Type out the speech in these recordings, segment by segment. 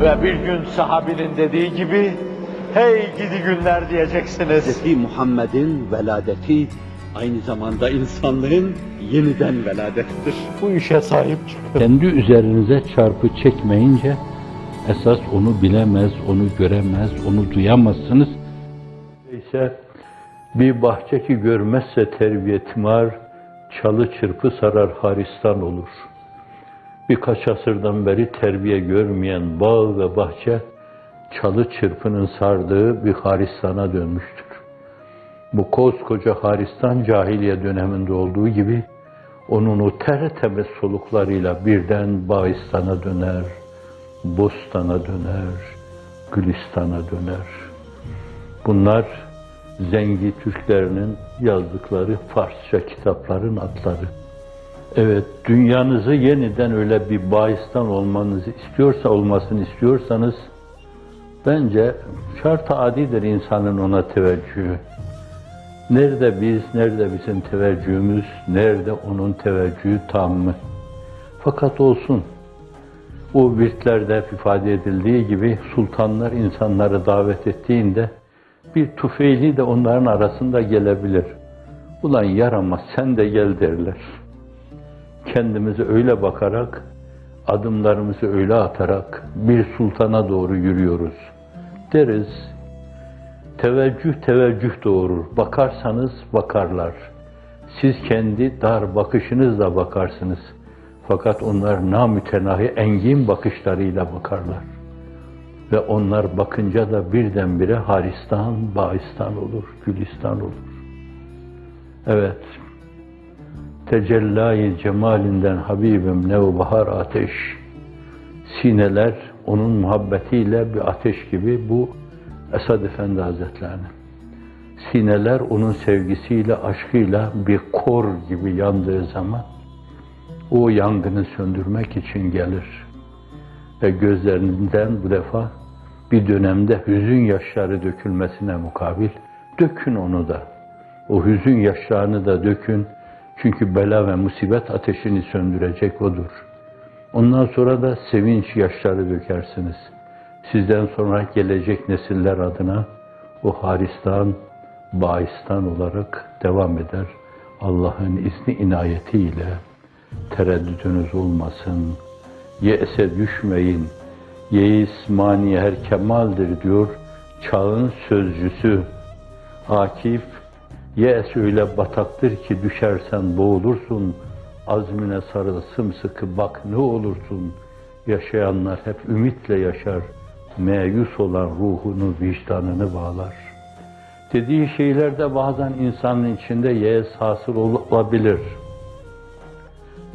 Ve bir gün sahabinin dediği gibi, hey gidi günler diyeceksiniz. Hz. Muhammed'in veladeti aynı zamanda insanlığın yeniden veladettir. Bu işe sahip çıkın. Kendi üzerinize çarpı çekmeyince esas onu bilemez, onu göremez, onu duyamazsınız. İşte bir bahçe ki görmezse terbiye timar, çalı çırpı sarar haristan olur. Birkaç asırdan beri terbiye görmeyen bağ ve bahçe, çalı çırpının sardığı bir haristana dönmüştür. Bu koskoca haristan cahiliye döneminde olduğu gibi, onun o tertemiz soluklarıyla birden Bağistan'a döner, Bostan'a döner, Gülistan'a döner. Bunlar Zengi Türklerinin yazdıkları Farsça kitapların adları. Evet, dünyanızı yeniden öyle bir Bağistan olmanızı istiyorsa, olmasını istiyorsanız, bence şart-ı adidir insanın ona teveccühü. Nerede biz, nerede bizim teveccühümüz, nerede onun teveccühü tamı. Fakat olsun, o virtlerde ifade edildiği gibi sultanlar insanları davet ettiğinde bir tufeyli de onların arasında gelebilir. Ulan yaramaz sen de gel derler. Kendimize öyle bakarak, adımlarımızı öyle atarak bir sultana doğru yürüyoruz. Deriz, teveccüh teveccüh doğurur. Bakarsanız bakarlar. Siz kendi dar bakışınızla bakarsınız. Fakat onlar namütenahi engin bakışlarıyla bakarlar. Ve onlar bakınca da birdenbire Haristan, Bağistan olur, Gülistan olur. Evet, tecellayı cemalinden Habibim nevbahar ateş, sineler onun muhabbetiyle bir ateş gibi bu Esad Efendi Hazretlerine. Sineler onun sevgisiyle, aşkıyla bir kor gibi yandığı zaman o yangını söndürmek için gelir. Ve gözlerinden bu defa bir dönemde hüzün yaşları dökülmesine mukabil dökün onu da. O hüzün yaşlarını da dökün. Çünkü bela ve musibet ateşini söndürecek odur. Ondan sonra da sevinç yaşları dökersiniz. Sizden sonra gelecek nesiller adına o haristan, baistan olarak devam eder. Allah'ın izni inayetiyle tereddütünüz olmasın. Ye'se düşmeyin. Yeis mani her kemaldir diyor çağın sözcüsü. Akif, ye'es öyle bataktır ki düşersen boğulursun. Azmine sarıl sımsıkı bak ne olursun. Yaşayanlar hep ümitle yaşar. Meyus olan ruhunu, vicdanını bağlar. Dediği şeylerde bazen insanın içinde yeğes hasıl olabilir.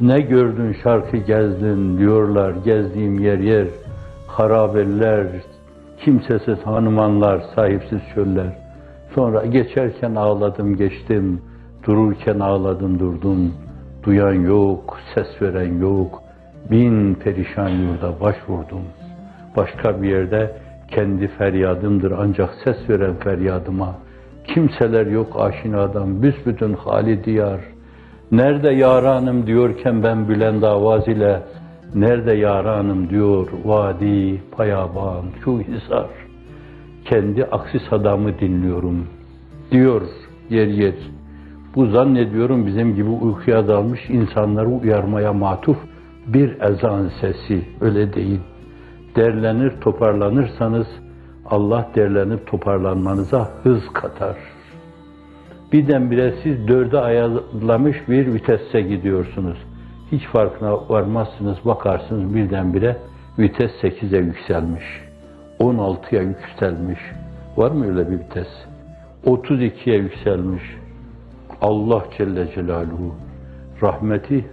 Ne gördün şarkı gezdin diyorlar, gezdiğim yer yer, harabeller, kimsesiz hanımanlar, sahipsiz çöller. Sonra geçerken ağladım geçtim, dururken ağladım durdum. Duyan yok, ses veren yok, bin perişan yurda başvurdum. Başka bir yerde kendi feryadımdır ancak ses veren feryadıma. Kimseler yok aşinadan, büsbütün hali diyar. Nerede yaranım diyorken ben Bülent Avaz ile, nerede yaranım diyor vadi, payaban, şu hisar. Kendi aksi sadamı dinliyorum diyor yer yer. Bu zannediyorum bizim gibi uykuya dalmış insanları uyarmaya matuf bir ezan sesi, öyle değil. Derlenir, toparlanırsanız Allah derlenip toparlanmanıza hız katar. Birdenbire siz dörde ayarlamış bir vitesse gidiyorsunuz. Hiç farkına varmazsınız, bakarsınız birdenbire vites 8'e yükselmiş. 16'ya yükselmiş. Var mı öyle bir vites? 32'ye yükselmiş. Allah Celle Celaluhu rahmeti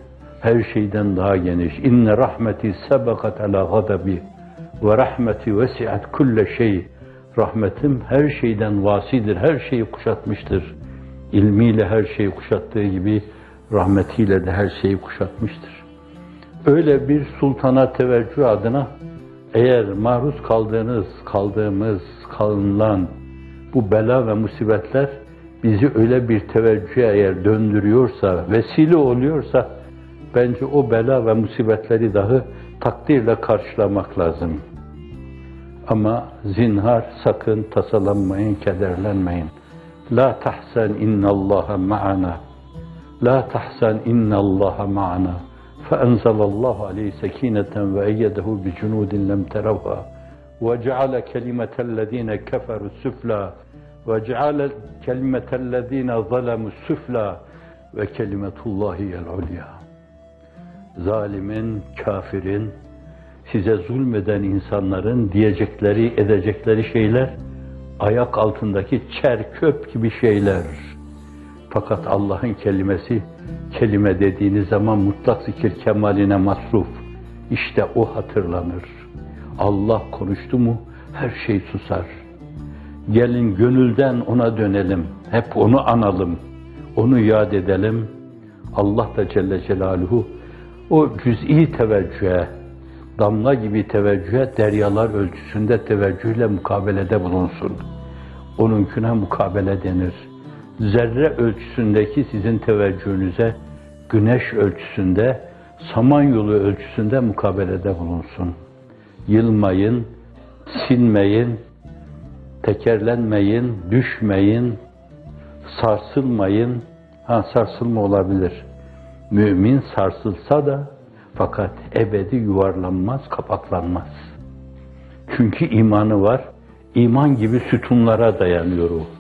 her şeyden daha geniş. İnne rahmeti sebekat ala gadabi ve rahmeti vesiat kulle şey. Rahmetim her şeyden vasidir, her şeyi kuşatmıştır. İlmiyle her şeyi kuşattığı gibi rahmetiyle de her şeyi kuşatmıştır. Öyle bir sultana teveccüh adına eğer maruz kaldığınız, kaldığımız, kalınan bu bela ve musibetler bizi öyle bir teveccühe eğer döndürüyorsa, vesile oluyorsa bence o bela ve musibetleri dahi takdirle karşılamak lazım. Ama zinhar sakın tasalanmayın, kederlenmeyin. La tahsen innallaha ma'ana. La tahsen innallaha ma'ana. فأنزل الله عليه سكينة وأيده بجنود لم تروها وجعل كلمة الذين كفروا السفلى وجعل كلمة الذين ظلموا السفلى وكلمة الله هي العليا zalimin, kafirin, size zulmeden insanların diyecekleri, edecekleri şeyler, ayak altındaki çerköp gibi şeyler. Fakat Allah'ın kelimesi, kelime dediğiniz zaman mutlak zikir kemaline masruf. İşte o hatırlanır. Allah konuştu mu her şey susar. Gelin gönülden ona dönelim. Hep onu analım. Onu yad edelim. Allah da Celle Celaluhu o cüz'i teveccühe, damla gibi teveccühe deryalar ölçüsünde teveccühle mukabelede bulunsun. Onunkine mukabele denir. Zerre ölçüsündeki sizin teveccühünüze güneş ölçüsünde, samanyolu ölçüsünde mukabelede bulunsun. Yılmayın, sinmeyin, tekerlenmeyin, düşmeyin, sarsılmayın. Ha sarsılma olabilir. Mümin sarsılsa da fakat ebedi yuvarlanmaz, kapaklanmaz. Çünkü imanı var. İman gibi sütunlara dayanıyor o.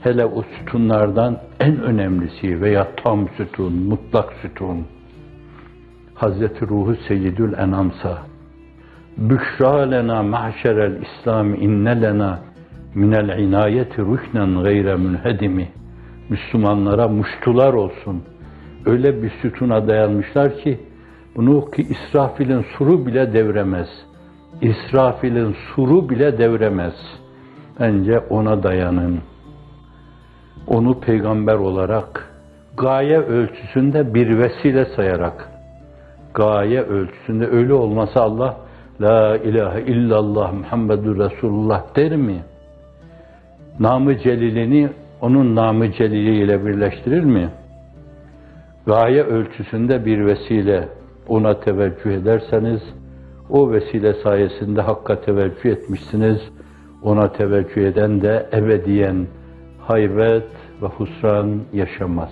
Hele o sütunlardan en önemlisi veya tam sütun, mutlak sütun. Hazreti Ruhu Seyyidül Enamsa. Büşra lena ma'şerel İslam inne lena minel inayeti rüknen gayre münhedimi. Müslümanlara muştular olsun. Öyle bir sütuna dayanmışlar ki bunu ki İsrafil'in suru bile devremez. İsrafil'in suru bile devremez. Bence ona dayanın. Onu peygamber olarak gaye ölçüsünde bir vesile sayarak gaye ölçüsünde öyle olmasa Allah La ilahe illallah Muhammedur Resulullah der mi? Namı celilini onun namı celiliyle birleştirir mi? Gaye ölçüsünde bir vesile ona teveccüh ederseniz o vesile sayesinde Hakk'a teveccüh etmişsiniz. Ona teveccüh eden de ebediyen haybet ve husran yaşamaz.